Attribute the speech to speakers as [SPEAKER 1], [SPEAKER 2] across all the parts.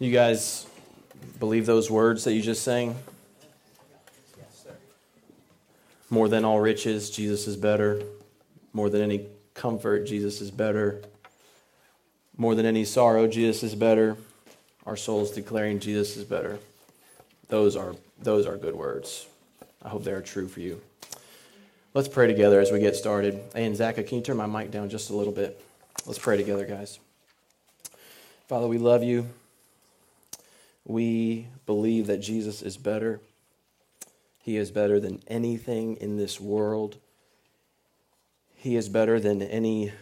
[SPEAKER 1] You guys believe those words that you just sang? More than all riches, Jesus is better. More than any comfort, Jesus is better. More than any sorrow, Jesus is better. Our souls declaring Jesus is better. Those are, those are good words. I hope they are true for you. Let's pray together as we get started. And Zach, can you turn my mic down just a little bit? Let's pray together, guys. Father, we love you. We believe that Jesus is better. He is better than anything in this world. He is better than any,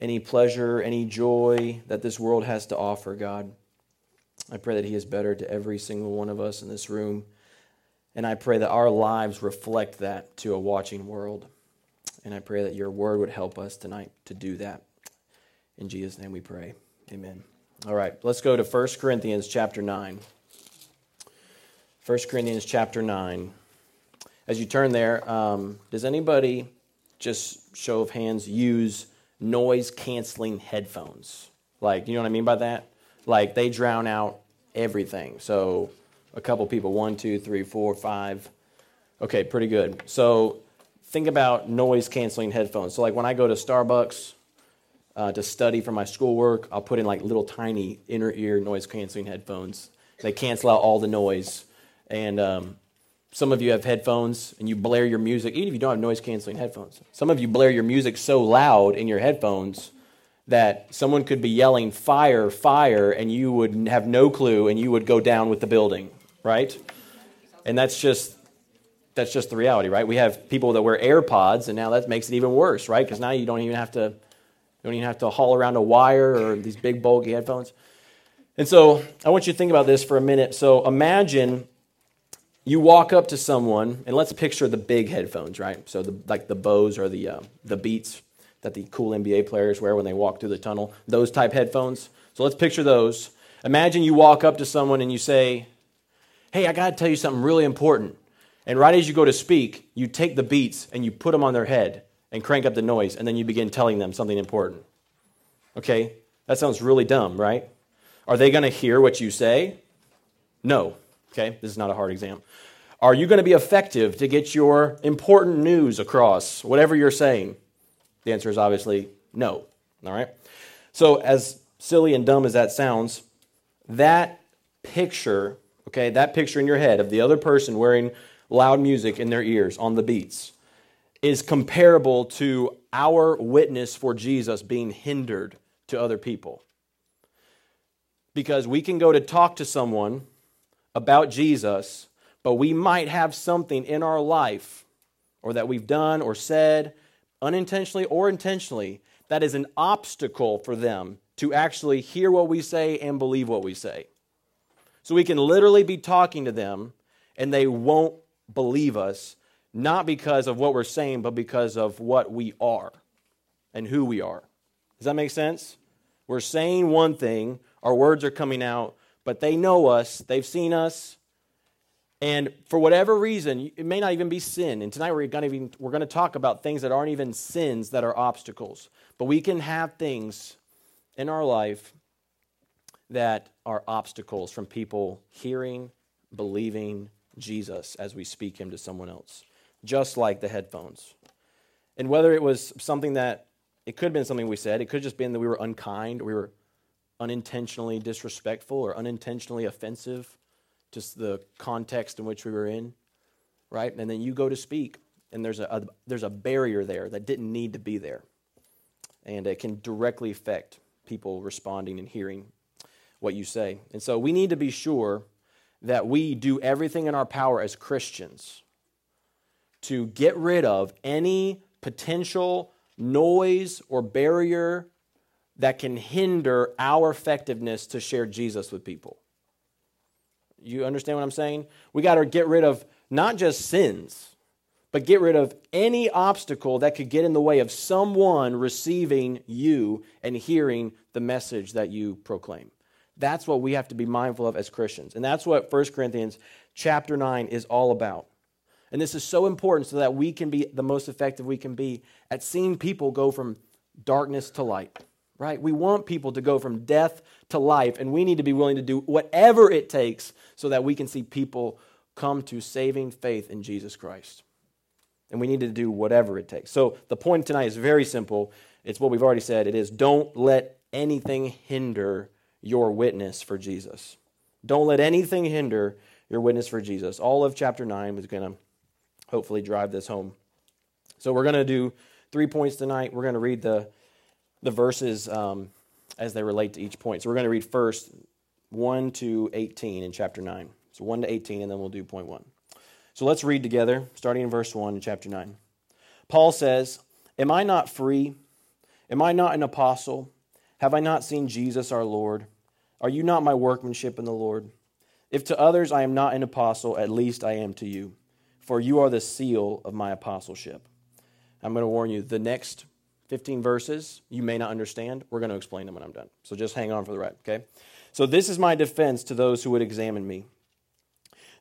[SPEAKER 1] any pleasure, any joy that this world has to offer, God. I pray that He is better to every single one of us in this room. And I pray that our lives reflect that to a watching world. And I pray that your word would help us tonight to do that. In Jesus' name we pray. Amen. All right, let's go to 1 Corinthians chapter 9. 1 Corinthians chapter 9. As you turn there, um, does anybody, just show of hands, use noise canceling headphones? Like, you know what I mean by that? Like, they drown out everything. So, a couple people one, two, three, four, five. Okay, pretty good. So, think about noise canceling headphones. So, like, when I go to Starbucks, uh, to study for my schoolwork, I'll put in like little tiny inner ear noise canceling headphones. They cancel out all the noise. And um, some of you have headphones and you blare your music, even if you don't have noise canceling headphones. Some of you blare your music so loud in your headphones that someone could be yelling fire, fire, and you would have no clue and you would go down with the building, right? And that's just that's just the reality, right? We have people that wear AirPods, and now that makes it even worse, right? Because now you don't even have to you don't even have to haul around a wire or these big bulky headphones. And so I want you to think about this for a minute. So imagine you walk up to someone, and let's picture the big headphones, right? So the, like the Bose or the uh, the Beats that the cool NBA players wear when they walk through the tunnel, those type headphones. So let's picture those. Imagine you walk up to someone and you say, "Hey, I got to tell you something really important." And right as you go to speak, you take the Beats and you put them on their head and crank up the noise, and then you begin telling them something important. Okay? That sounds really dumb, right? Are they going to hear what you say? No. Okay? This is not a hard exam. Are you going to be effective to get your important news across, whatever you're saying? The answer is obviously no. All right? So, as silly and dumb as that sounds, that picture, okay, that picture in your head of the other person wearing loud music in their ears on the beats, is comparable to our witness for Jesus being hindered to other people. Because we can go to talk to someone about Jesus, but we might have something in our life or that we've done or said, unintentionally or intentionally, that is an obstacle for them to actually hear what we say and believe what we say. So we can literally be talking to them and they won't believe us not because of what we're saying, but because of what we are and who we are. Does that make sense? We're saying one thing, our words are coming out, but they know us, they've seen us, and for whatever reason, it may not even be sin. And tonight we're going to, even, we're going to talk about things that aren't even sins that are obstacles. But we can have things in our life that are obstacles from people hearing, believing Jesus as we speak him to someone else just like the headphones. And whether it was something that, it could have been something we said, it could have just been that we were unkind, we were unintentionally disrespectful or unintentionally offensive, just the context in which we were in, right? And then you go to speak, and there's a, a there's a barrier there that didn't need to be there. And it can directly affect people responding and hearing what you say. And so we need to be sure that we do everything in our power as Christians to get rid of any potential noise or barrier that can hinder our effectiveness to share Jesus with people. You understand what I'm saying? We got to get rid of not just sins, but get rid of any obstacle that could get in the way of someone receiving you and hearing the message that you proclaim. That's what we have to be mindful of as Christians. And that's what 1 Corinthians chapter 9 is all about. And this is so important so that we can be the most effective we can be at seeing people go from darkness to light, right? We want people to go from death to life, and we need to be willing to do whatever it takes so that we can see people come to saving faith in Jesus Christ. And we need to do whatever it takes. So the point tonight is very simple. It's what we've already said. It is don't let anything hinder your witness for Jesus. Don't let anything hinder your witness for Jesus. All of chapter 9 is going to hopefully drive this home. So we're going to do three points tonight. We're going to read the, the verses um, as they relate to each point. So we're going to read first 1 to 18 in chapter 9. So 1 to 18, and then we'll do point 1. So let's read together, starting in verse 1 in chapter 9. Paul says, Am I not free? Am I not an apostle? Have I not seen Jesus our Lord? Are you not my workmanship in the Lord? If to others I am not an apostle, at least I am to you, for you are the seal of my apostleship. I'm going to warn you, the next 15 verses you may not understand. We're going to explain them when I'm done. So just hang on for the ride, okay? So this is my defense to those who would examine me.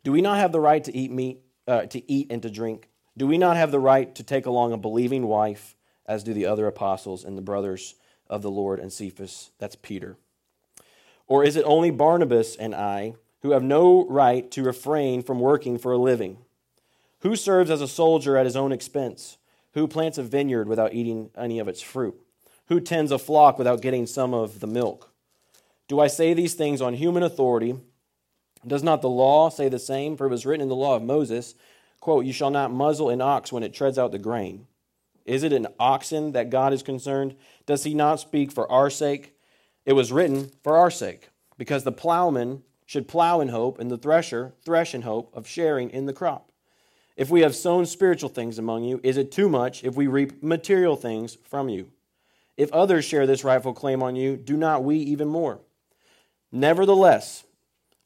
[SPEAKER 1] Do we not have the right to eat meat, uh, to eat and to drink? Do we not have the right to take along a believing wife, as do the other apostles and the brothers of the Lord and Cephas? That's Peter. Or is it only Barnabas and I who have no right to refrain from working for a living? Who serves as a soldier at his own expense? Who plants a vineyard without eating any of its fruit? Who tends a flock without getting some of the milk? Do I say these things on human authority? Does not the law say the same? For it was written in the law of Moses, quote, You shall not muzzle an ox when it treads out the grain. Is it an oxen that God is concerned? Does he not speak for our sake? It was written for our sake, because the plowman should plow in hope, and the thresher thresh in hope of sharing in the crop. If we have sown spiritual things among you, is it too much if we reap material things from you? If others share this rightful claim on you, do not we even more? Nevertheless,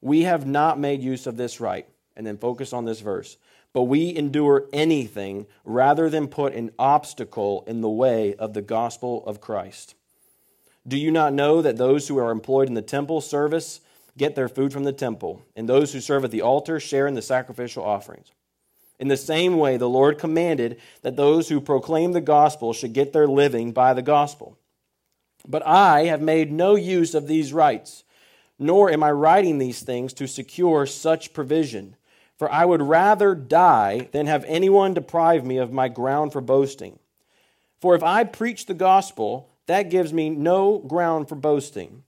[SPEAKER 1] we have not made use of this right. And then focus on this verse. But we endure anything rather than put an obstacle in the way of the gospel of Christ. Do you not know that those who are employed in the temple service get their food from the temple, and those who serve at the altar share in the sacrificial offerings? In the same way, the Lord commanded that those who proclaim the gospel should get their living by the gospel. But I have made no use of these rights nor am I writing these things to secure such provision. For I would rather die than have anyone deprive me of my ground for boasting. For if I preach the gospel, that gives me no ground for boasting.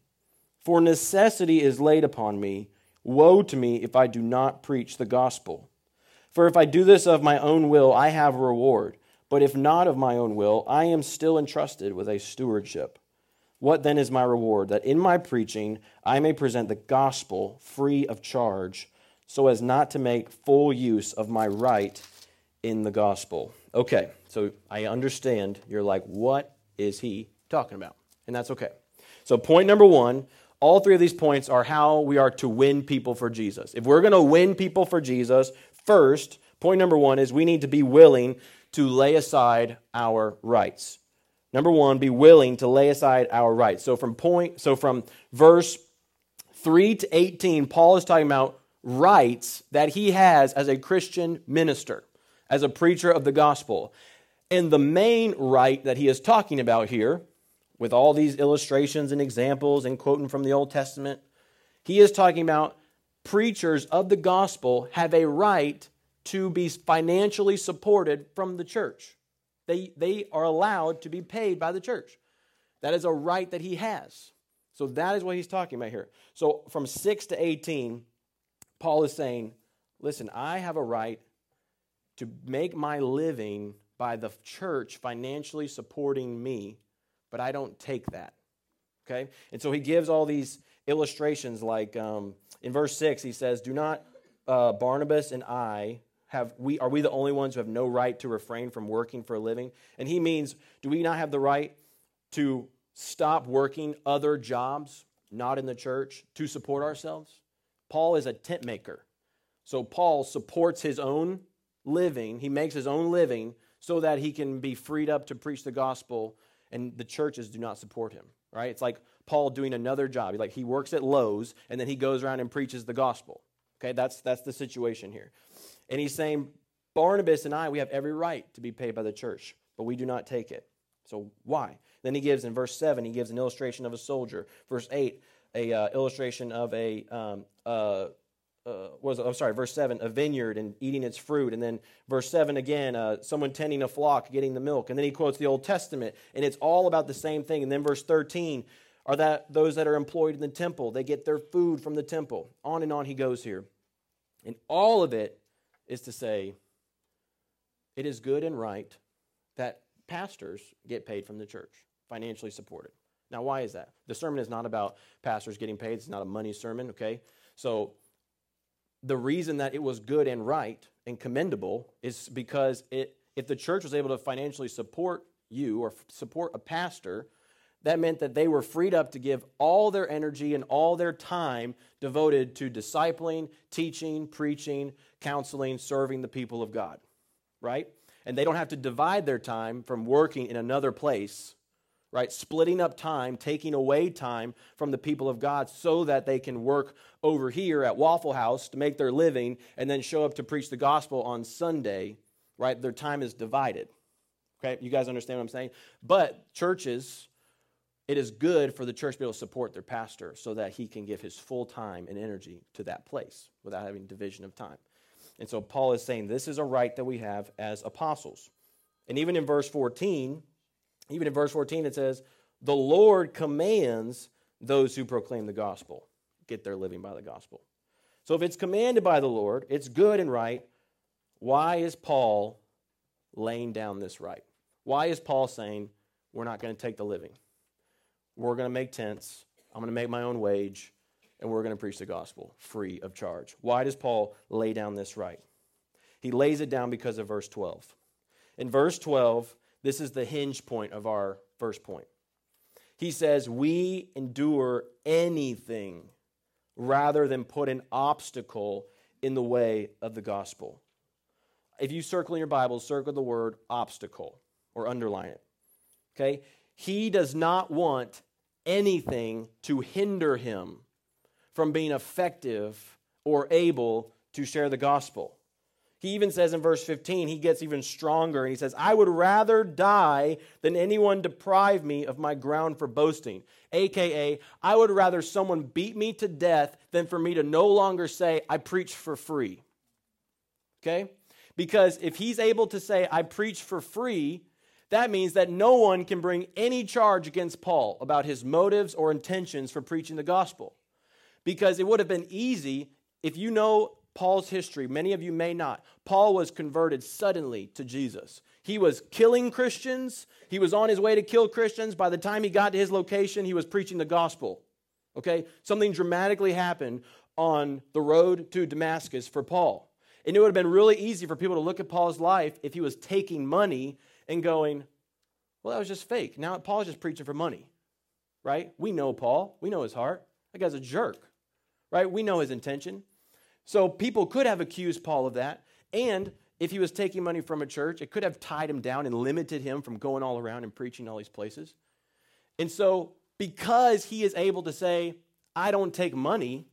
[SPEAKER 1] For necessity is laid upon me. Woe to me if I do not preach the gospel. For if I do this of my own will, I have a reward. But if not of my own will, I am still entrusted with a stewardship. What then is my reward? That in my preaching I may present the gospel free of charge, so as not to make full use of my right in the gospel. Okay, so I understand you're like, what is he talking about? And that's okay. So, point number one all three of these points are how we are to win people for Jesus. If we're going to win people for Jesus, first, point number one is we need to be willing to lay aside our rights. Number one, be willing to lay aside our rights. So from point, so from verse 3 to 18, Paul is talking about rights that he has as a Christian minister, as a preacher of the gospel. And the main right that he is talking about here, with all these illustrations and examples and quoting from the Old Testament, he is talking about preachers of the gospel have a right to be financially supported from the church. They, they are allowed to be paid by the church. That is a right that he has. So that is what he's talking about here. So from 6 to 18, Paul is saying, listen, I have a right to make my living by the church financially supporting me, but I don't take that. Okay? And so he gives all these illustrations, like um, in verse 6, he says, Do not uh, Barnabas and I have we are we the only ones who have no right to refrain from working for a living? And he means do we not have the right to stop working other jobs not in the church to support ourselves? Paul is a tent maker. So paul supports his own living he makes his own living so that he can be freed up to preach the gospel and the churches do not support him right? It's like paul doing another job like he works at lowes and then he goes around and preaches the gospel okay that's that's the situation here and he's saying, Barnabas and I, we have every right to be paid by the church, but we do not take it. So why? Then he gives in verse 7, he gives an illustration of a soldier. Verse 8, a uh, illustration of a um, uh, uh, was I'm sorry, verse seven, a vineyard and eating its fruit, and then verse seven again, uh, someone tending a flock, getting the milk, and then he quotes the Old Testament, and it's all about the same thing. And then verse thirteen are that those that are employed in the temple, they get their food from the temple. On and on he goes here, and all of it is to say, it is good and right that pastors get paid from the church, financially supported. Now, why is that? The sermon is not about pastors getting paid. It's not a money sermon, okay? So the reason that it was good and right and commendable is because it, if the church was able to financially support you or support a pastor, that meant that they were freed up to give all their energy and all their time devoted to discipling, teaching, preaching, counseling, serving the people of God, right? And they don't have to divide their time from working in another place right? Splitting up time, taking away time from the people of God so that they can work over here at Waffle House to make their living and then show up to preach the gospel on Sunday, right? Their time is divided. Okay, you guys understand what I'm saying? But churches, it is good for the church to be able to support their pastor so that he can give his full time and energy to that place without having division of time. And so Paul is saying this is a right that we have as apostles. And even in verse 14, even in verse 14, it says, The Lord commands those who proclaim the gospel get their living by the gospel. So if it's commanded by the Lord, it's good and right. Why is Paul laying down this right? Why is Paul saying, We're not going to take the living? We're going to make tents. I'm going to make my own wage, and we're going to preach the gospel free of charge. Why does Paul lay down this right? He lays it down because of verse 12. In verse 12, this is the hinge point of our first point. He says, We endure anything rather than put an obstacle in the way of the gospel. If you circle in your Bible, circle the word obstacle or underline it. Okay? He does not want anything to hinder him from being effective or able to share the gospel. He even says in verse 15, he gets even stronger and he says, I would rather die than anyone deprive me of my ground for boasting. AKA, I would rather someone beat me to death than for me to no longer say, I preach for free. Okay? Because if he's able to say, I preach for free, that means that no one can bring any charge against Paul about his motives or intentions for preaching the gospel. Because it would have been easy if you know Paul's history, many of you may not. Paul was converted suddenly to Jesus. He was killing Christians. He was on his way to kill Christians. By the time he got to his location, he was preaching the gospel. Okay? Something dramatically happened on the road to Damascus for Paul. And it would have been really easy for people to look at Paul's life if he was taking money and going, well, that was just fake. Now Paul's just preaching for money, right? We know Paul. We know his heart. That guy's a jerk, right? We know his intention. So people could have accused Paul of that. And if he was taking money from a church, it could have tied him down and limited him from going all around and preaching all these places. And so, because he is able to say, I don't take money,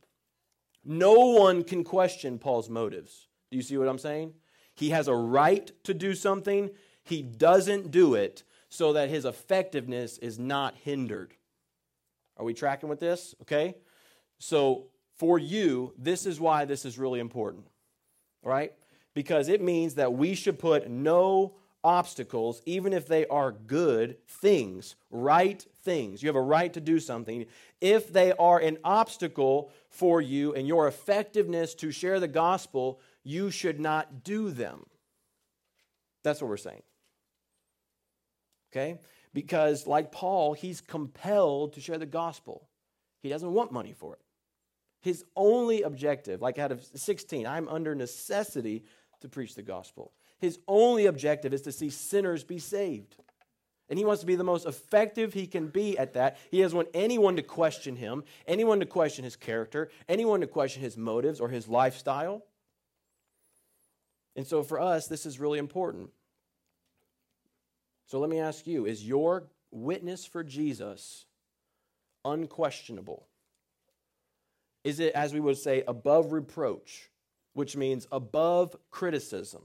[SPEAKER 1] no one can question Paul's motives. Do you see what I'm saying? He has a right to do something, he doesn't do it so that his effectiveness is not hindered. Are we tracking with this? Okay? So, for you, this is why this is really important, right? Because it means that we should put no obstacles, even if they are good things, right things. You have a right to do something. If they are an obstacle for you and your effectiveness to share the gospel, you should not do them. That's what we're saying. Okay? Because, like Paul, he's compelled to share the gospel. He doesn't want money for it. His only objective, like out of 16, I'm under necessity to preach the gospel. His only objective is to see sinners be saved. And he wants to be the most effective he can be at that. He doesn't want anyone to question him, anyone to question his character, anyone to question his motives or his lifestyle. And so for us, this is really important. So let me ask you is your witness for Jesus unquestionable? Is it, as we would say, above reproach, which means above criticism?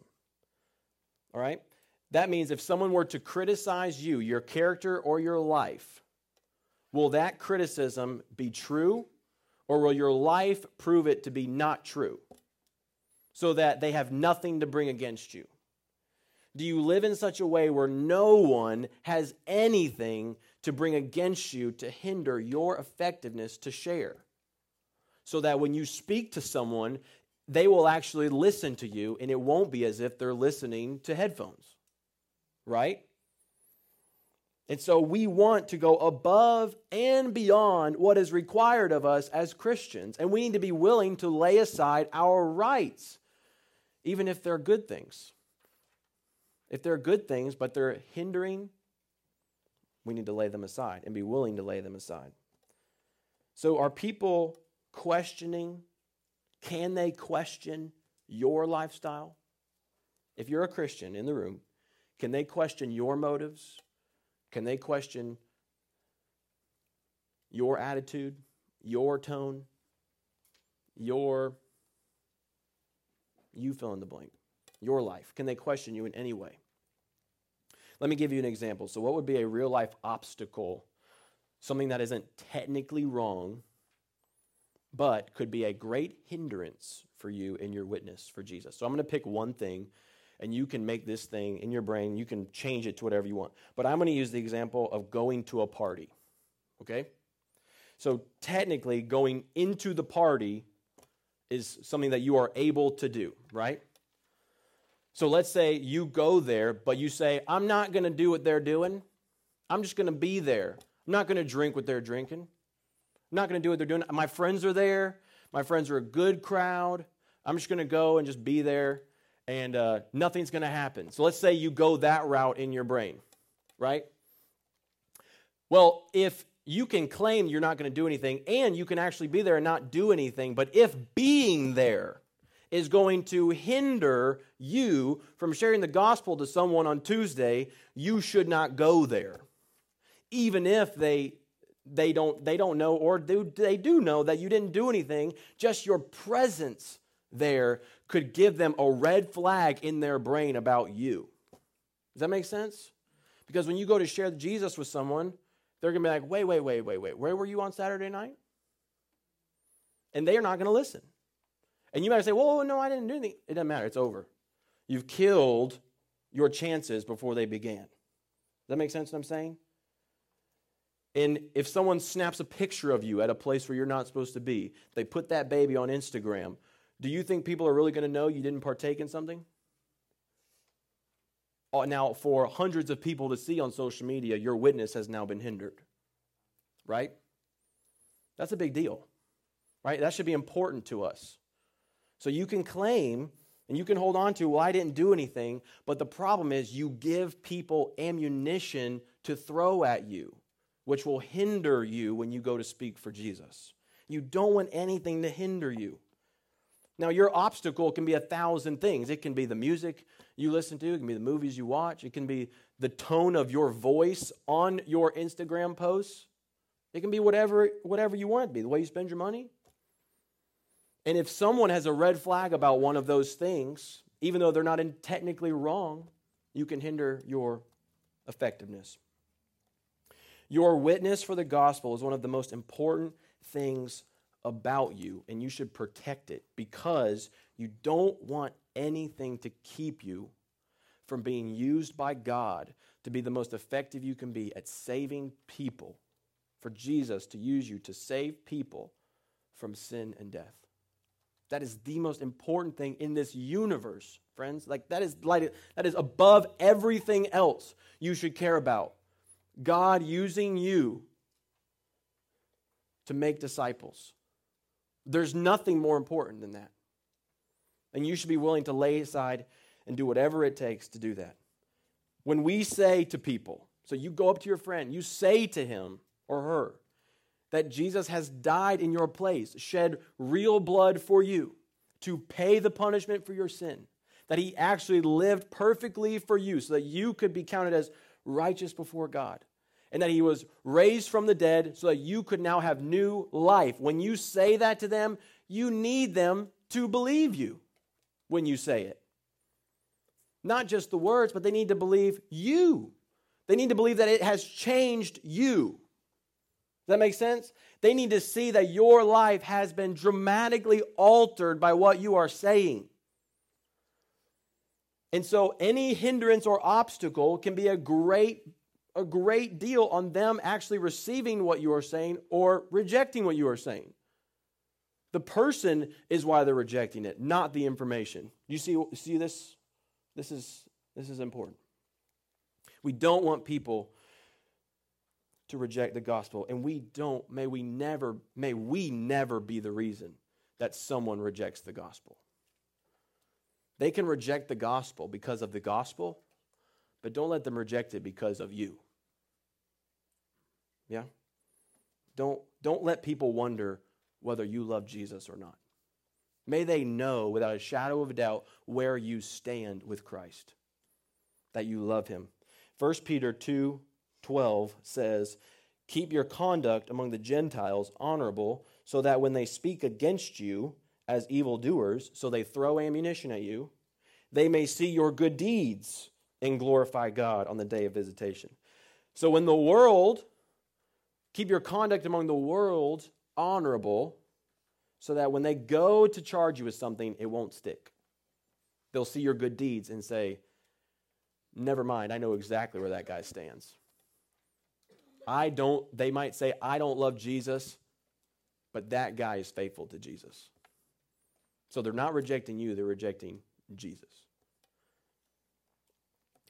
[SPEAKER 1] All right? That means if someone were to criticize you, your character, or your life, will that criticism be true or will your life prove it to be not true so that they have nothing to bring against you? Do you live in such a way where no one has anything to bring against you to hinder your effectiveness to share? So that when you speak to someone, they will actually listen to you and it won't be as if they're listening to headphones right? And so we want to go above and beyond what is required of us as Christians. And we need to be willing to lay aside our rights, even if they're good things. If they're good things, but they're hindering, we need to lay them aside and be willing to lay them aside. So, are people questioning? Can they question your lifestyle? If you're a Christian in the room, can they question your motives? Can they question your attitude, your tone, your, you fill in the blank, your life? Can they question you in any way? Let me give you an example. So, what would be a real life obstacle? Something that isn't technically wrong, but could be a great hindrance for you in your witness for Jesus. So, I'm going to pick one thing and you can make this thing in your brain, you can change it to whatever you want. But I'm going to use the example of going to a party. Okay? So technically, going into the party is something that you are able to do, right? So let's say you go there, but you say, I'm not going to do what they're doing. I'm just going to be there. I'm not going to drink what they're drinking. I'm not going to do what they're doing. My friends are there. My friends are a good crowd. I'm just going to go and just be there and uh, nothing's going to happen. So let's say you go that route in your brain, right? Well, if you can claim you're not going to do anything and you can actually be there and not do anything, but if being there is going to hinder you from sharing the gospel to someone on Tuesday, you should not go there. Even if they they don't they don't know or do they do know that you didn't do anything, just your presence there could give them a red flag in their brain about you. Does that make sense? Because when you go to share Jesus with someone, they're going to be like, wait, wait, wait, wait, wait. Where were you on Saturday night? And they are not going to listen. And you might say, well, no, I didn't do anything. It doesn't matter. It's over. You've killed your chances before they began. Does that make sense what I'm saying? And if someone snaps a picture of you at a place where you're not supposed to be, they put that baby on Instagram, do you think people are really going to know you didn't partake in something? Uh, now, for hundreds of people to see on social media, your witness has now been hindered. Right? That's a big deal. Right? That should be important to us. So you can claim and you can hold on to, well, I didn't do anything, but the problem is you give people ammunition to throw at you, which will hinder you when you go to speak for Jesus. You don't want anything to hinder you. Now, your obstacle can be a thousand things. It can be the music you listen to, it can be the movies you watch, it can be the tone of your voice on your Instagram posts. It can be whatever, whatever you want it to be, the way you spend your money. And if someone has a red flag about one of those things, even though they're not technically wrong, you can hinder your effectiveness. Your witness for the gospel is one of the most important things about you and you should protect it because you don't want anything to keep you from being used by God to be the most effective you can be at saving people, for Jesus to use you to save people from sin and death. That is the most important thing in this universe, friends. Like that is like that is above everything else you should care about. God using you to make disciples. There's nothing more important than that. And you should be willing to lay aside and do whatever it takes to do that. When we say to people, so you go up to your friend, you say to him or her that Jesus has died in your place, shed real blood for you to pay the punishment for your sin, that he actually lived perfectly for you so that you could be counted as righteous before God and that he was raised from the dead so that you could now have new life. When you say that to them, you need them to believe you when you say it. Not just the words, but they need to believe you. They need to believe that it has changed you. That make sense? They need to see that your life has been dramatically altered by what you are saying. And so any hindrance or obstacle can be a great a great deal on them actually receiving what you are saying or rejecting what you are saying. The person is why they're rejecting it, not the information. You see see this? This is this is important. We don't want people to reject the gospel and we don't may we never may we never be the reason that someone rejects the gospel. They can reject the gospel because of the gospel, but don't let them reject it because of you. Yeah? Don't, don't let people wonder whether you love Jesus or not. May they know without a shadow of a doubt where you stand with Christ, that you love him. 1 Peter 2 12 says, Keep your conduct among the Gentiles honorable, so that when they speak against you, as evildoers, so they throw ammunition at you, they may see your good deeds and glorify God on the day of visitation. So when the world, keep your conduct among the world honorable, so that when they go to charge you with something, it won't stick. They'll see your good deeds and say, Never mind, I know exactly where that guy stands. I don't, they might say, I don't love Jesus, but that guy is faithful to Jesus. So they're not rejecting you, they're rejecting Jesus.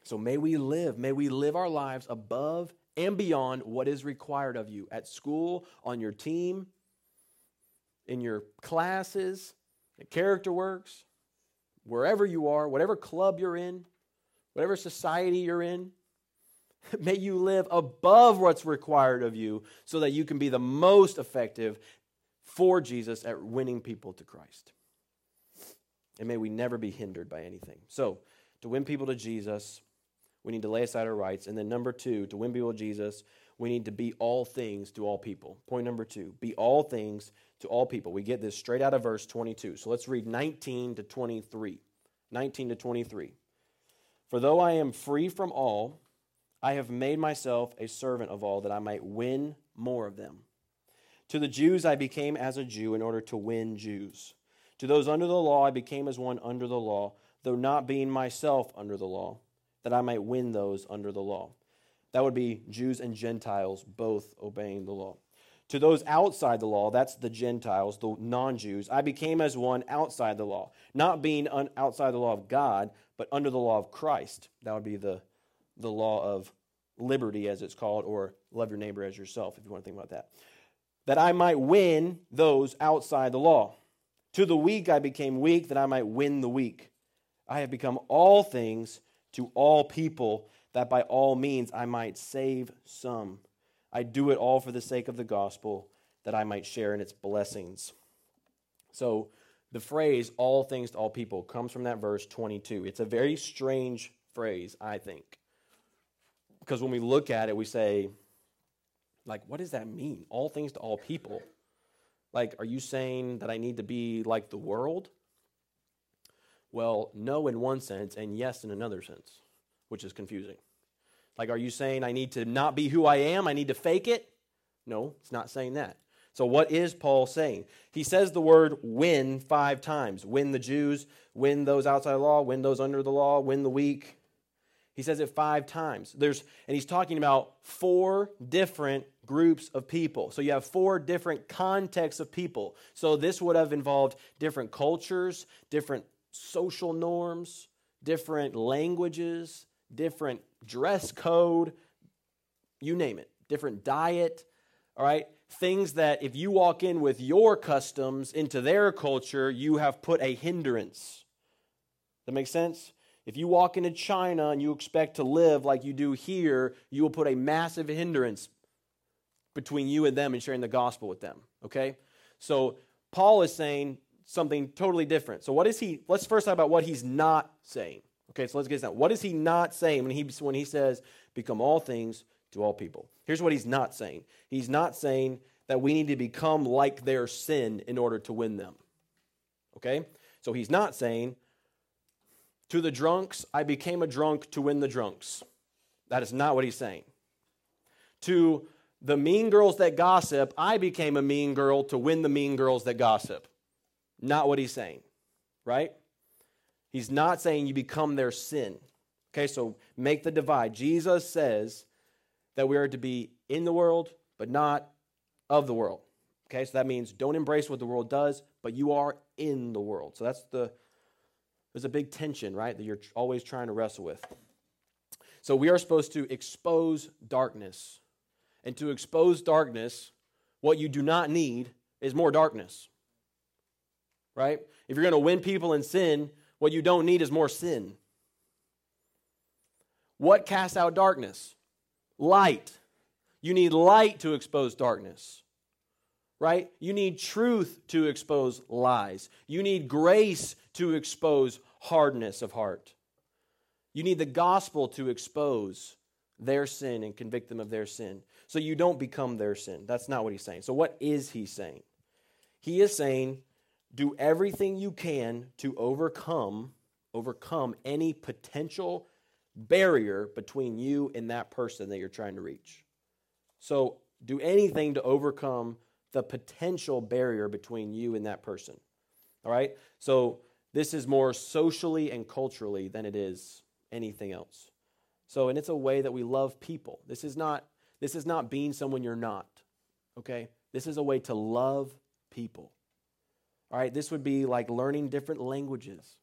[SPEAKER 1] So may we live, may we live our lives above and beyond what is required of you at school, on your team, in your classes, at Character Works, wherever you are, whatever club you're in, whatever society you're in. May you live above what's required of you so that you can be the most effective for Jesus at winning people to Christ. And may we never be hindered by anything. So, to win people to Jesus, we need to lay aside our rights. And then, number two, to win people to Jesus, we need to be all things to all people. Point number two be all things to all people. We get this straight out of verse 22. So let's read 19 to 23. 19 to 23. For though I am free from all, I have made myself a servant of all that I might win more of them. To the Jews I became as a Jew in order to win Jews. To those under the law I became as one under the law, though not being myself under the law, that I might win those under the law. That would be Jews and Gentiles both obeying the law. To those outside the law, that's the Gentiles, the non Jews, I became as one outside the law, not being un- outside the law of God, but under the law of Christ. That would be the the law of liberty, as it's called, or love your neighbor as yourself, if you want to think about that. That I might win those outside the law. To the weak I became weak, that I might win the weak. I have become all things to all people, that by all means I might save some. I do it all for the sake of the gospel, that I might share in its blessings. So, the phrase all things to all people comes from that verse 22. It's a very strange phrase, I think because when we look at it, we say, like, what does that mean? All things to all people. Like, are you saying that I need to be like the world? Well, no, in one sense, and yes, in another sense, which is confusing. Like, are you saying I need to not be who I am? I need to fake it? No, it's not saying that. So, what is Paul saying? He says the word win five times win the Jews, win those outside the law, win those under the law, win the weak, he says it five times. There's, and he's talking about four different groups of people. So you have four different contexts of people. So this would have involved different cultures, different social norms, different languages, different dress code, you name it, different diet, all right? Things that if you walk in with your customs into their culture, you have put a hindrance. That makes sense? If you walk into China and you expect to live like you do here, you will put a massive hindrance between you and them and sharing the gospel with them. Okay? So Paul is saying something totally different. So what is he let's first talk about what he's not saying. Okay, so let's get this down. What is he not saying when he when he says become all things to all people? Here's what he's not saying. He's not saying that we need to become like their sin in order to win them. Okay? So he's not saying To the drunks, I became a drunk to win the drunks. That is not what he's saying. To the mean girls that gossip, I became a mean girl to win the mean girls that gossip. Not what he's saying, right? He's not saying you become their sin. Okay, so make the divide. Jesus says that we are to be in the world, but not of the world. Okay, so that means don't embrace what the world does, but you are in the world. So that's the, there's a big tension, right, that you're always trying to wrestle with. So we are supposed to expose darkness. And to expose darkness, what you do not need is more darkness. Right? If you're going to win people in sin, what you don't need is more sin. What casts out darkness? Light. You need light to expose darkness right? You need truth to expose lies. You need grace to expose hardness of heart. You need the gospel to expose their sin and convict them of their sin. So you don't become their sin. That's not what he's saying. So, what is he saying? He is saying, do everything you can to overcome overcome any potential barrier between you and that person that you're trying to reach. So, do anything to overcome the potential barrier between you and that person. All right? So this is more socially and culturally than it is anything else. So and it's a way that we love people. This is not this is not being someone you're not. Okay? This is a way to love people. All right? This would be like learning different languages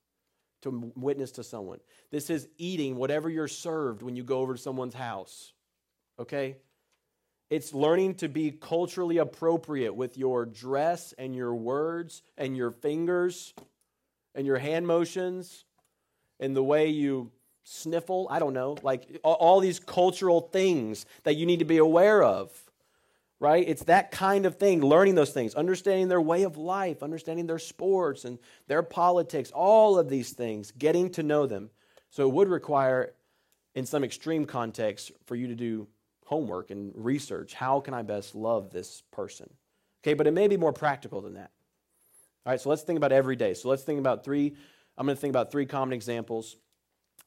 [SPEAKER 1] to witness to someone. This is eating whatever you're served when you go over to someone's house. Okay? It's learning to be culturally appropriate with your dress and your words and your fingers and your hand motions and the way you sniffle. I don't know. Like all these cultural things that you need to be aware of, right? It's that kind of thing, learning those things, understanding their way of life, understanding their sports and their politics, all of these things, getting to know them. So it would require, in some extreme context, for you to do homework and research. How can I best love this person? Okay, but it may be more practical than that. All right, so let's think about every day. So let's think about three. I'm going to think about three common examples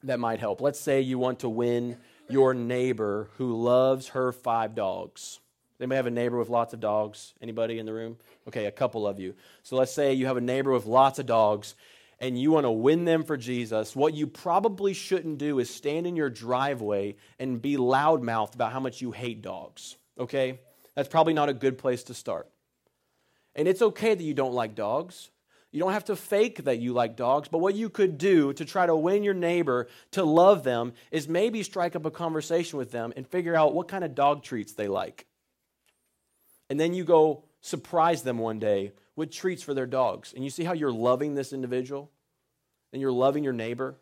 [SPEAKER 1] that might help. Let's say you want to win your neighbor who loves her five dogs. They may have a neighbor with lots of dogs? Anybody in the room? Okay, a couple of you. So let's say you have a neighbor with lots of dogs and you want to win them for Jesus, what you probably shouldn't do is stand in your driveway and be loudmouthed about how much you hate dogs. Okay? That's probably not a good place to start. And it's okay that you don't like dogs. You don't have to fake that you like dogs, but what you could do to try to win your neighbor to love them is maybe strike up a conversation with them and figure out what kind of dog treats they like. And then you go surprise them one day with treats for their dogs. And you see how you're loving this individual and you're loving your neighbor.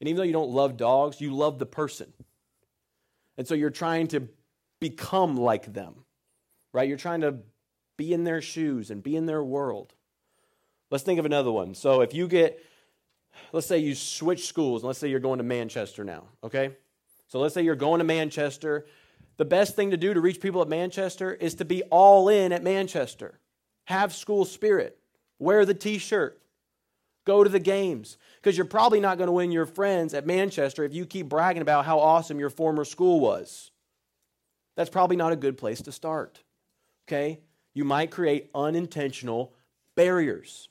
[SPEAKER 1] And even though you don't love dogs, you love the person. And so you're trying to become like them, right? You're trying to be in their shoes and be in their world. Let's think of another one. So if you get, let's say you switch schools, and let's say you're going to Manchester now, okay? So let's say you're going to Manchester. The best thing to do to reach people at Manchester is to be all in at Manchester. Have school spirit. Wear the t shirt. Go to the games. Because you're probably not going to win your friends at Manchester if you keep bragging about how awesome your former school was. That's probably not a good place to start. Okay? You might create unintentional barriers.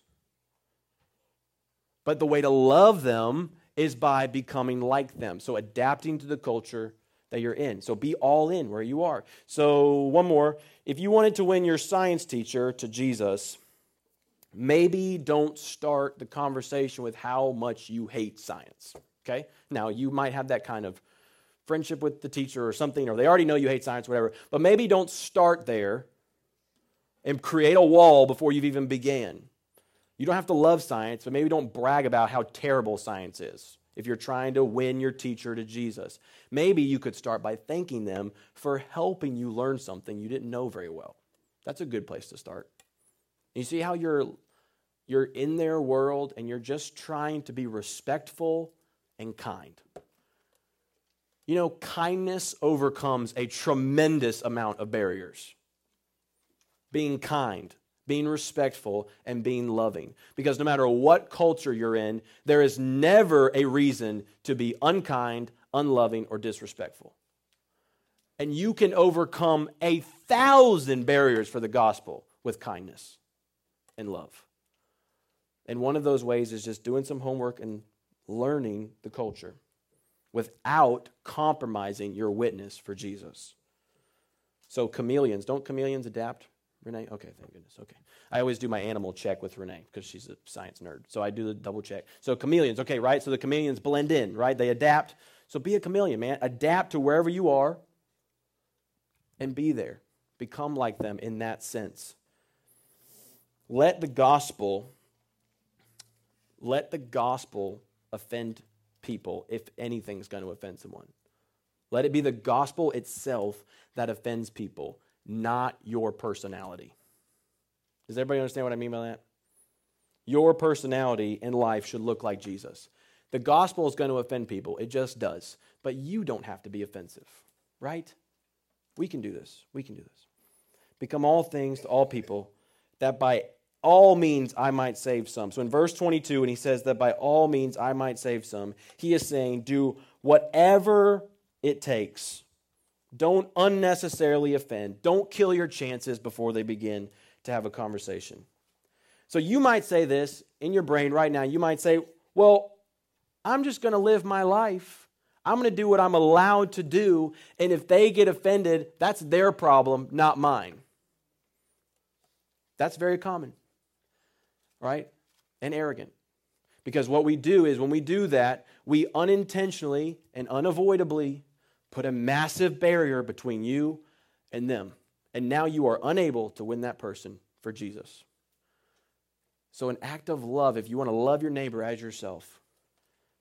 [SPEAKER 1] But the way to love them is by becoming like them. So adapting to the culture that you're in. So be all in where you are. So, one more. If you wanted to win your science teacher to Jesus, maybe don't start the conversation with how much you hate science. Okay? Now, you might have that kind of friendship with the teacher or something, or they already know you hate science, whatever. But maybe don't start there and create a wall before you've even began. You don't have to love science, but maybe don't brag about how terrible science is if you're trying to win your teacher to Jesus. Maybe you could start by thanking them for helping you learn something you didn't know very well. That's a good place to start. You see how you're you're in their world and you're just trying to be respectful and kind. You know, kindness overcomes a tremendous amount of barriers. Being kind, being respectful, and being loving. Because no matter what culture you're in, there is never a reason to be unkind, unloving, or disrespectful. And you can overcome a thousand barriers for the gospel with kindness and love. And one of those ways is just doing some homework and learning the culture without compromising your witness for Jesus. So, chameleons, don't chameleons adapt? Renee? Okay, thank goodness. Okay. I always do my animal check with Renee because she's a science nerd. So I do the double check. So, chameleons, okay, right? So the chameleons blend in, right? They adapt. So be a chameleon, man. Adapt to wherever you are and be there. Become like them in that sense. Let the gospel let the gospel offend people if anything's going to offend someone. Let it be the gospel itself that offends people, not your personality. Does everybody understand what I mean by that? Your personality in life should look like Jesus. The gospel is going to offend people, it just does. But you don't have to be offensive, right? We can do this. We can do this. Become all things to all people, that by all means I might save some. So in verse 22, when he says that by all means I might save some, he is saying, do whatever it takes. Don't unnecessarily offend. Don't kill your chances before they begin to have a conversation. So you might say this in your brain right now. You might say, well, I'm just going to live my life. I'm going to do what I'm allowed to do. And if they get offended, that's their problem, not mine. That's very common, right? And arrogant. Because what we do is when we do that, we unintentionally and unavoidably put a massive barrier between you and them. And now you are unable to win that person for Jesus. So, an act of love, if you want to love your neighbor as yourself,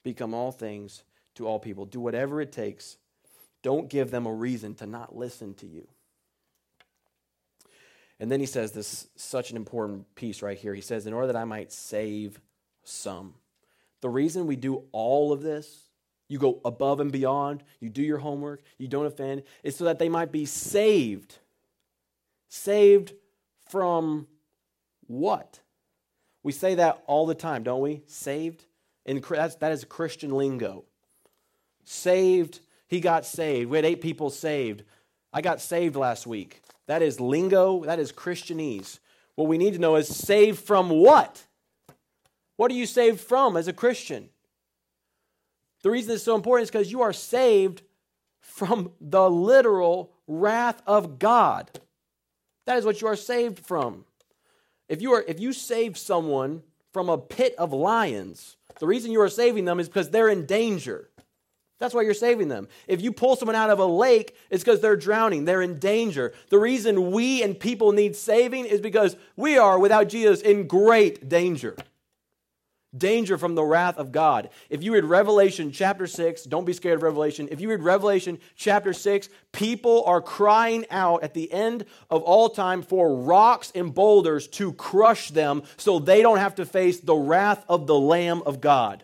[SPEAKER 1] become all things to all people. Do whatever it takes. Don't give them a reason to not listen to you. And then he says this such an important piece right here. He says, In order that I might save some. The reason we do all of this, you go above and beyond, you do your homework, you don't offend, It's so that they might be saved. Saved from what? We say that all the time, don't we? Saved. And that's, that is Christian lingo. Saved, he got saved. We had eight people saved. I got saved last week. That is lingo, that is Christianese. What we need to know is saved from what? What are you saved from as a Christian? The reason it's so important is because you are saved from the literal wrath of God. That is what you are saved from. If you are if you save someone from a pit of lions, the reason you are saving them is because they're in danger. That's why you're saving them. If you pull someone out of a lake, it's because they're drowning, they're in danger. The reason we and people need saving is because we are, without Jesus, in great danger danger from the wrath of God. If you read Revelation chapter 6, don't be scared of Revelation. If you read Revelation chapter 6, people are crying out at the end of all time for rocks and boulders to crush them so they don't have to face the wrath of the Lamb of God.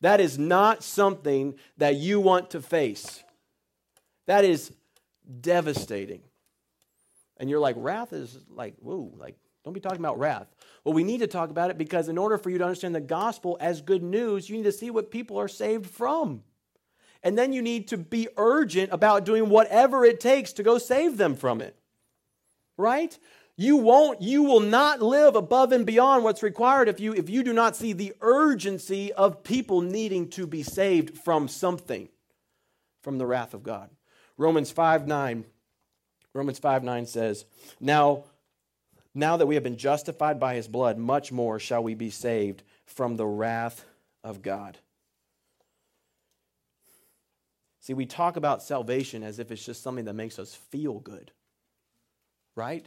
[SPEAKER 1] That is not something that you want to face. That is devastating. And you're like, wrath is like, whoa, like, don't be talking about wrath. Well, we need to talk about it because in order for you to understand the gospel as good news, you need to see what people are saved from. And then you need to be urgent about doing whatever it takes to go save them from it. Right? You won't you will not live above and beyond what's required if you if you do not see the urgency of people needing to be saved from something from the wrath of God. Romans 5 9 Romans 5 9 says, Now now that we have been justified by his blood, much more shall we be saved from the wrath of God. See, we talk about salvation as if it's just something that makes us feel good, right?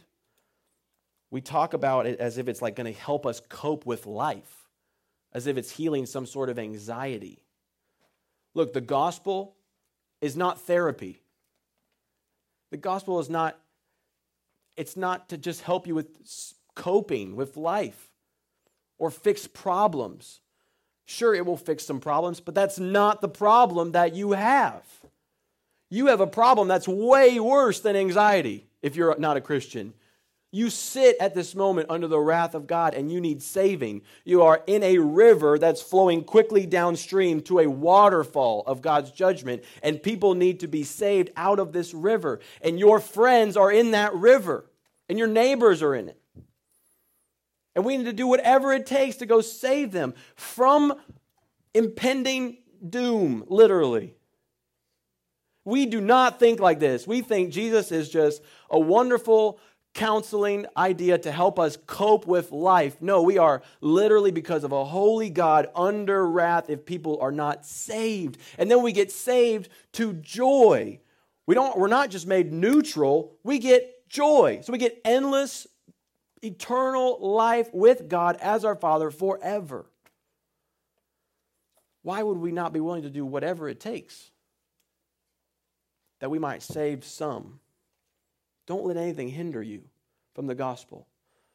[SPEAKER 1] We talk about it as if it's like going to help us cope with life, as if it's healing some sort of anxiety. Look, the gospel is not therapy. The gospel is not it's not to just help you with coping with life or fix problems. Sure, it will fix some problems, but that's not the problem that you have. You have a problem that's way worse than anxiety if you're not a Christian. You sit at this moment under the wrath of God and you need saving. You are in a river that's flowing quickly downstream to a waterfall of God's judgment, and people need to be saved out of this river. And your friends are in that river, and your neighbors are in it. And we need to do whatever it takes to go save them from impending doom, literally. We do not think like this. We think Jesus is just a wonderful counseling idea to help us cope with life. No, we are literally because of a holy God under wrath if people are not saved. And then we get saved to joy. We don't we're not just made neutral, we get joy. So we get endless eternal life with God as our Father forever. Why would we not be willing to do whatever it takes that we might save some? Don't let anything hinder you from the gospel,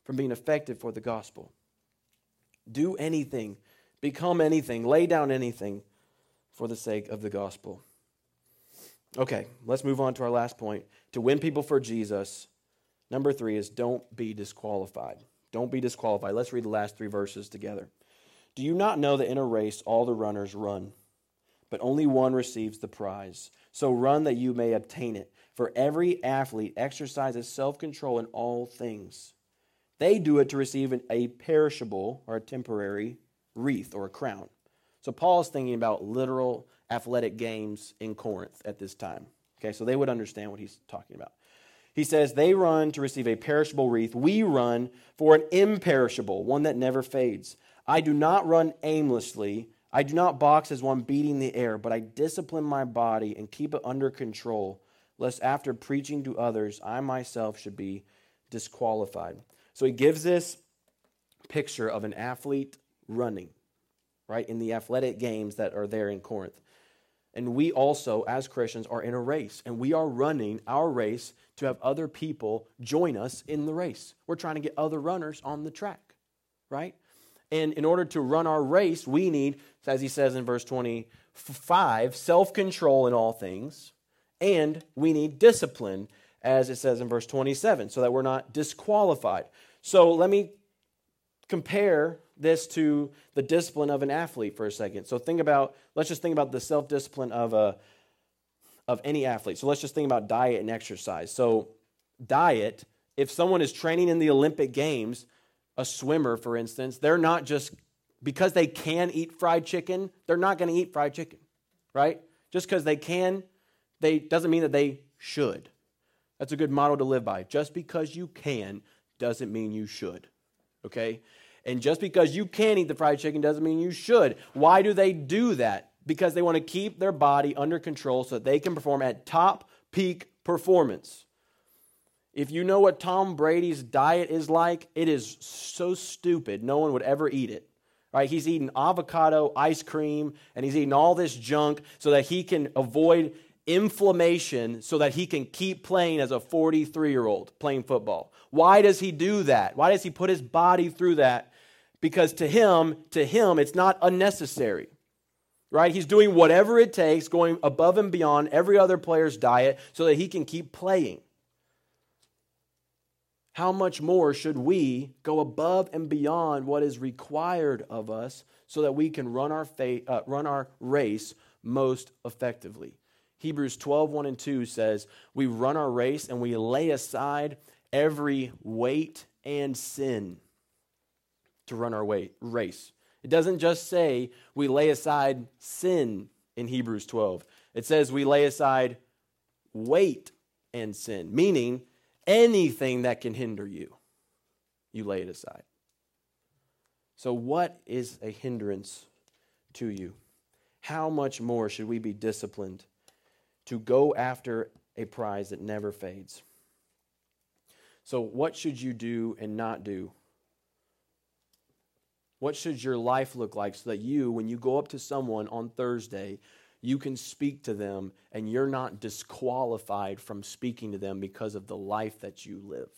[SPEAKER 1] from being effective for the gospel. Do anything, become anything, lay down anything for the sake of the gospel. Okay, let's move on to our last point. To win people for Jesus, number three is don't be disqualified. Don't be disqualified. Let's read the last three verses together. Do you not know that in a race all the runners run, but only one receives the prize? So run that you may obtain it. For every athlete exercises self control in all things. They do it to receive an, a perishable or a temporary wreath or a crown. So Paul is thinking about literal athletic games in Corinth at this time. Okay, so they would understand what he's talking about. He says, They run to receive a perishable wreath. We run for an imperishable, one that never fades. I do not run aimlessly. I do not box as one beating the air, but I discipline my body and keep it under control lest after preaching to others, I myself should be disqualified. So he gives this picture of an athlete running, right, in the athletic games that are there in Corinth. And we also, as Christians, are in a race, and we are running our race to have other people join us in the race. We're trying to get other runners on the track, right? And in order to run our race, we need, as he says in verse 25, self control in all things and we need discipline, as it says in verse 27, so that we're not disqualified. So let me compare this to the discipline of an athlete for a second. So think about, let's just think about the self discipline of a of any athlete. So let's just think about diet and exercise. So diet, if someone is training in the Olympic Games, a swimmer, for instance, they're not just because they can eat fried chicken, they're not going to eat fried chicken, right? Just because they can they doesn't mean that they should. That's a good model to live by. Just because you can doesn't mean you should. Okay? And just because you can eat the fried chicken doesn't mean you should. Why do they do that? Because they want to keep their body under control so that they can perform at top peak performance. If you know what Tom Brady's diet is like, it is so stupid, no one would ever eat it. Right? He's eating avocado ice cream and he's eating all this junk so that he can avoid inflammation so that he can keep playing as a 43 year old playing football. Why does he do that? Why does he put his body through that? Because to him, to him, it's not unnecessary. Right? He's doing whatever it takes, going above and beyond every other player's diet so that he can keep playing. How much more should we go above and beyond what is required of us so that we can run our, faith, uh, run our race most effectively? Hebrews 12, 1 and 2 says, We run our race and we lay aside every weight and sin to run our way, race. It doesn't just say we lay aside sin in Hebrews 12, it says we lay aside weight and sin, meaning anything that can hinder you, you lay it aside. So, what is a hindrance to you? How much more should we be disciplined? to go after a prize that never fades. So, what should you do and not do? What should your life look like so that you, when you go up to someone on Thursday, you can speak to them and you're not disqualified from speaking to them because of the life that you live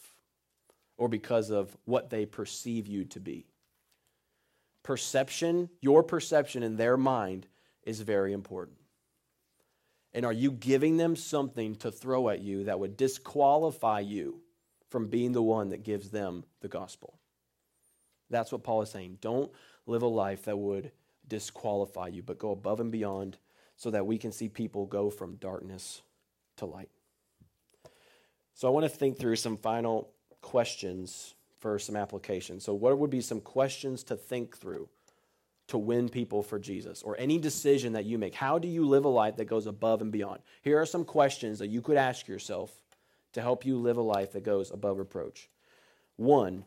[SPEAKER 1] or because of what they perceive you to be? Perception, your perception in their mind, is very important. And are you giving them something to throw at you that would disqualify you from being the one that gives them the gospel. That's what Paul is saying. Don't live a life that would disqualify you, but go above and beyond so that we can see people go from darkness to light. So I want to think through some final questions for some application. So, what would be some questions to think through to win people for Jesus or any decision that you make? How do you live a life that goes above and beyond? Here are some questions that you could ask yourself to help you live a life that goes above reproach. One,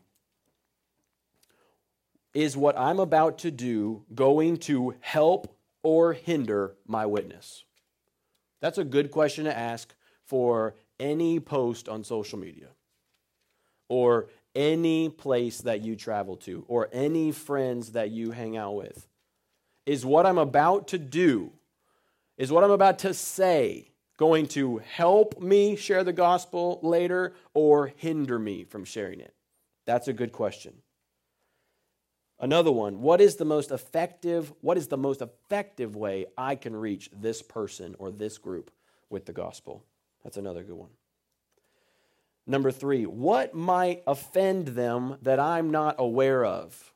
[SPEAKER 1] is what I'm about to do going to help or hinder my witness? That's a good question to ask for any post on social media or any place that you travel to or any friends that you hang out with. Is what I'm about to do, is what I'm about to say going to help me share the gospel later or hinder me from sharing it? That's a good question. Another one, what is the most effective what is the most effective way I can reach this person or this group with the gospel? That's another good one. Number 3, what might offend them that I'm not aware of?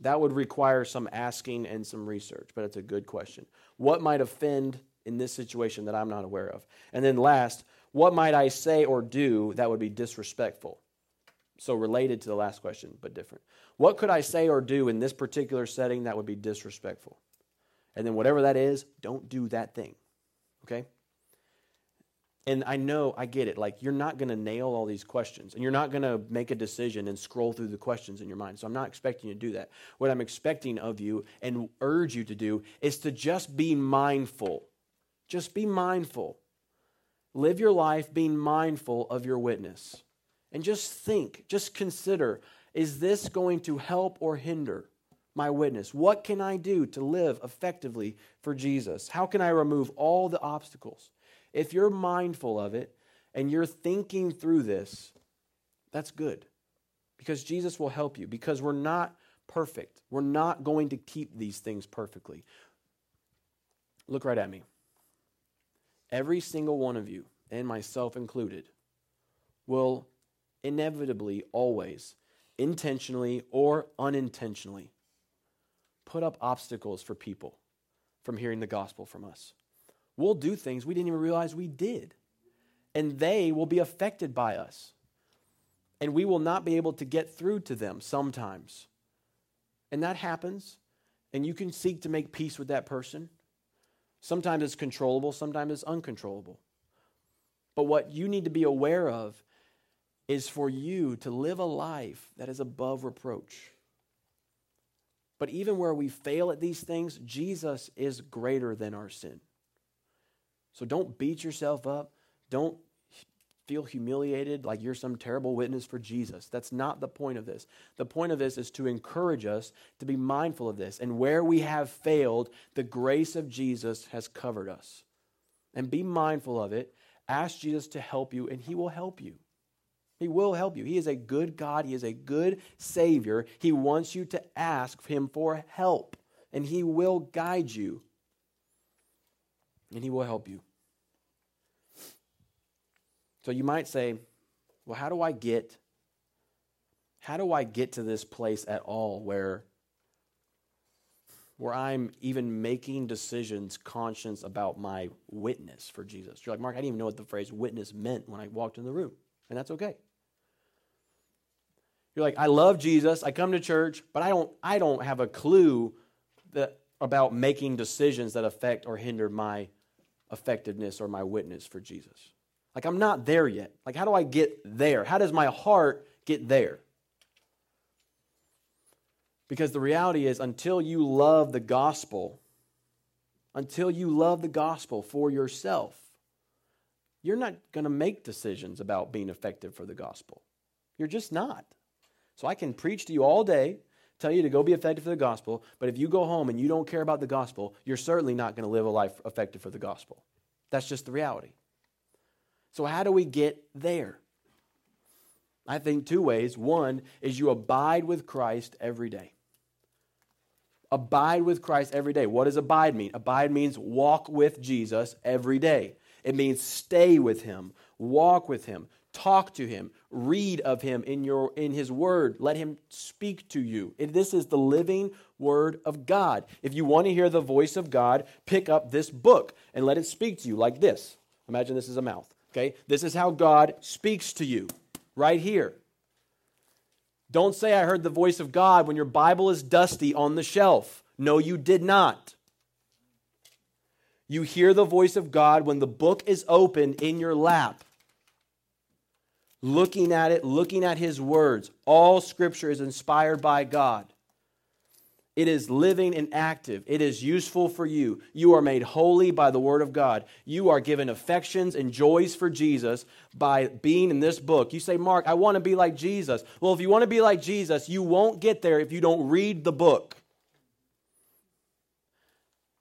[SPEAKER 1] That would require some asking and some research, but it's a good question. What might offend in this situation that I'm not aware of? And then last, what might I say or do that would be disrespectful? So related to the last question, but different. What could I say or do in this particular setting that would be disrespectful? And then whatever that is, don't do that thing. Okay? And I know, I get it. Like, you're not going to nail all these questions, and you're not going to make a decision and scroll through the questions in your mind. So, I'm not expecting you to do that. What I'm expecting of you and urge you to do is to just be mindful. Just be mindful. Live your life being mindful of your witness. And just think, just consider is this going to help or hinder my witness? What can I do to live effectively for Jesus? How can I remove all the obstacles? If you're mindful of it and you're thinking through this, that's good because Jesus will help you because we're not perfect. We're not going to keep these things perfectly. Look right at me. Every single one of you, and myself included, will inevitably always, intentionally or unintentionally, put up obstacles for people from hearing the gospel from us. We'll do things we didn't even realize we did, and they will be affected by us. And we will not be able to get through to them sometimes. And that happens, and you can seek to make peace with that person. Sometimes it's controllable, sometimes it's uncontrollable. But what you need to be aware of is for you to live a life that is above reproach. But even where we fail at these things, Jesus is greater than our sin. So don't beat yourself up. Don't feel humiliated like you're some terrible witness for Jesus. That's not the point of this. The point of this is to encourage us to be mindful of this. And where we have failed, the grace of Jesus has covered us. And be mindful of it. Ask Jesus to help you, and he will help you. He will help you. He is a good God. He is a good Savior. He wants you to ask Him for help, and He will guide you, and He will help you. So you might say, well, how do I get how do I get to this place at all where where I'm even making decisions conscious about my witness for Jesus? You're like, Mark, I didn't even know what the phrase witness meant when I walked in the room. And that's okay. You're like, I love Jesus, I come to church, but I don't, I don't have a clue that, about making decisions that affect or hinder my effectiveness or my witness for Jesus. Like, I'm not there yet. Like, how do I get there? How does my heart get there? Because the reality is, until you love the gospel, until you love the gospel for yourself, you're not going to make decisions about being effective for the gospel. You're just not. So I can preach to you all day, tell you to go be effective for the gospel, but if you go home and you don't care about the gospel, you're certainly not going to live a life effective for the gospel. That's just the reality. So, how do we get there? I think two ways. One is you abide with Christ every day. Abide with Christ every day. What does abide mean? Abide means walk with Jesus every day. It means stay with him, walk with him, Talk to him. Read of him in, your, in his word. Let him speak to you. this is the living word of God. If you want to hear the voice of God, pick up this book and let it speak to you like this. Imagine this is a mouth. Okay? This is how God speaks to you right here. Don't say, I heard the voice of God when your Bible is dusty on the shelf. No, you did not. You hear the voice of God when the book is open in your lap. Looking at it, looking at His words. All scripture is inspired by God. It is living and active. It is useful for you. You are made holy by the Word of God. You are given affections and joys for Jesus by being in this book. You say, Mark, I want to be like Jesus. Well, if you want to be like Jesus, you won't get there if you don't read the book.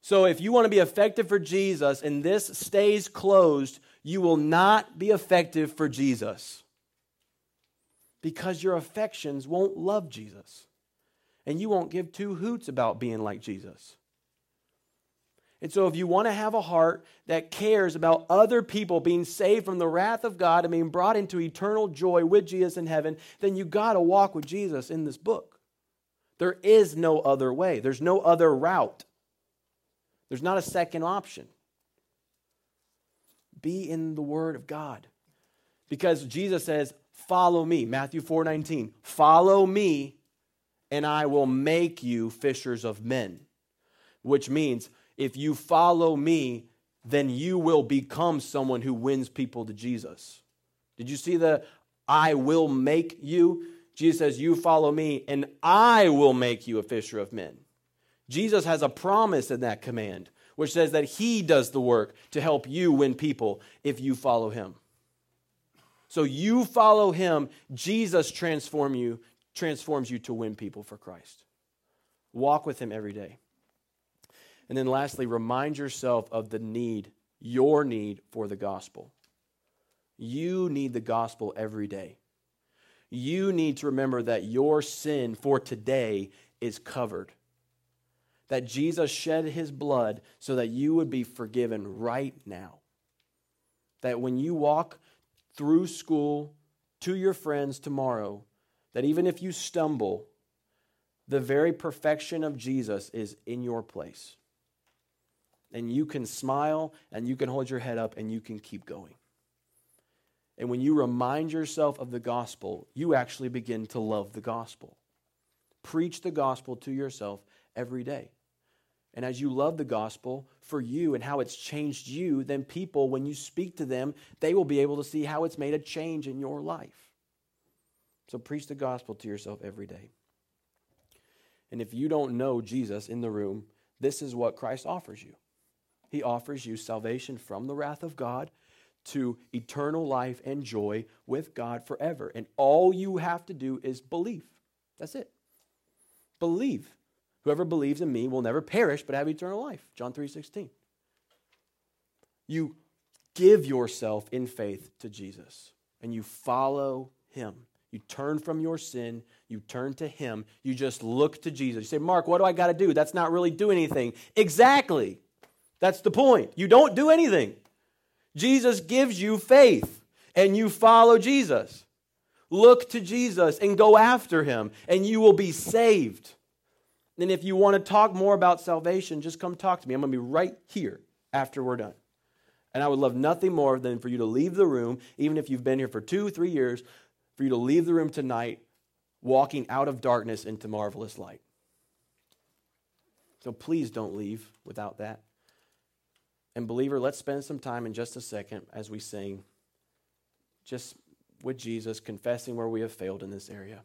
[SPEAKER 1] So, if you want to be effective for Jesus and this stays closed, you will not be effective for Jesus because your affections won't love Jesus and you won't give two hoots about being like Jesus. And so, if you want to have a heart that cares about other people being saved from the wrath of God and being brought into eternal joy with Jesus in heaven, then you got to walk with Jesus in this book. There is no other way, there's no other route, there's not a second option. Be in the Word of God. Because Jesus says, Follow me. Matthew 4 19. Follow me and I will make you fishers of men. Which means if you follow me, then you will become someone who wins people to Jesus. Did you see the I will make you? Jesus says, You follow me, and I will make you a fisher of men. Jesus has a promise in that command, which says that he does the work to help you win people if you follow him. So you follow him, Jesus transform you transforms you to win people for Christ. Walk with Him every day. And then lastly, remind yourself of the need, your need for the gospel. You need the gospel every day. You need to remember that your sin for today is covered. That Jesus shed his blood so that you would be forgiven right now. That when you walk through school to your friends tomorrow, that even if you stumble, the very perfection of Jesus is in your place. And you can smile and you can hold your head up and you can keep going. And when you remind yourself of the gospel, you actually begin to love the gospel. Preach the gospel to yourself every day. And as you love the gospel for you and how it's changed you, then people, when you speak to them, they will be able to see how it's made a change in your life. So preach the gospel to yourself every day. And if you don't know Jesus in the room, this is what Christ offers you. He offers you salvation from the wrath of God to eternal life and joy with God forever. And all you have to do is believe. That's it. Believe. Whoever believes in me will never perish but have eternal life. John 3:16. You give yourself in faith to Jesus and you follow him. You turn from your sin. You turn to Him. You just look to Jesus. You say, Mark, what do I got to do? That's not really doing anything. Exactly. That's the point. You don't do anything. Jesus gives you faith, and you follow Jesus. Look to Jesus and go after Him, and you will be saved. And if you want to talk more about salvation, just come talk to me. I'm going to be right here after we're done. And I would love nothing more than for you to leave the room, even if you've been here for two, three years, for you to leave the room tonight walking out of darkness into marvelous light. So please don't leave without that. And, believer, let's spend some time in just a second as we sing, just with Jesus, confessing where we have failed in this area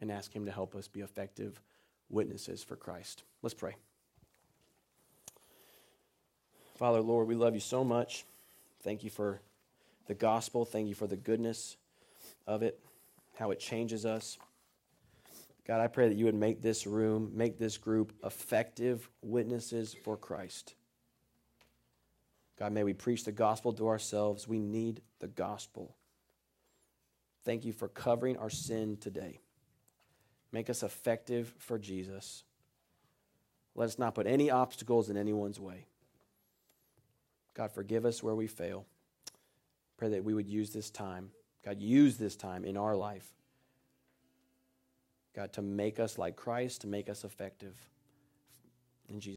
[SPEAKER 1] and ask Him to help us be effective witnesses for Christ. Let's pray. Father, Lord, we love you so much. Thank you for the gospel. Thank you for the goodness of it how it changes us. God, I pray that you would make this room, make this group effective witnesses for Christ. God, may we preach the gospel to ourselves. We need the gospel. Thank you for covering our sin today. Make us effective for Jesus. Let us not put any obstacles in anyone's way. God, forgive us where we fail. Pray that we would use this time God, use this time in our life, God, to make us like Christ, to make us effective. In Jesus'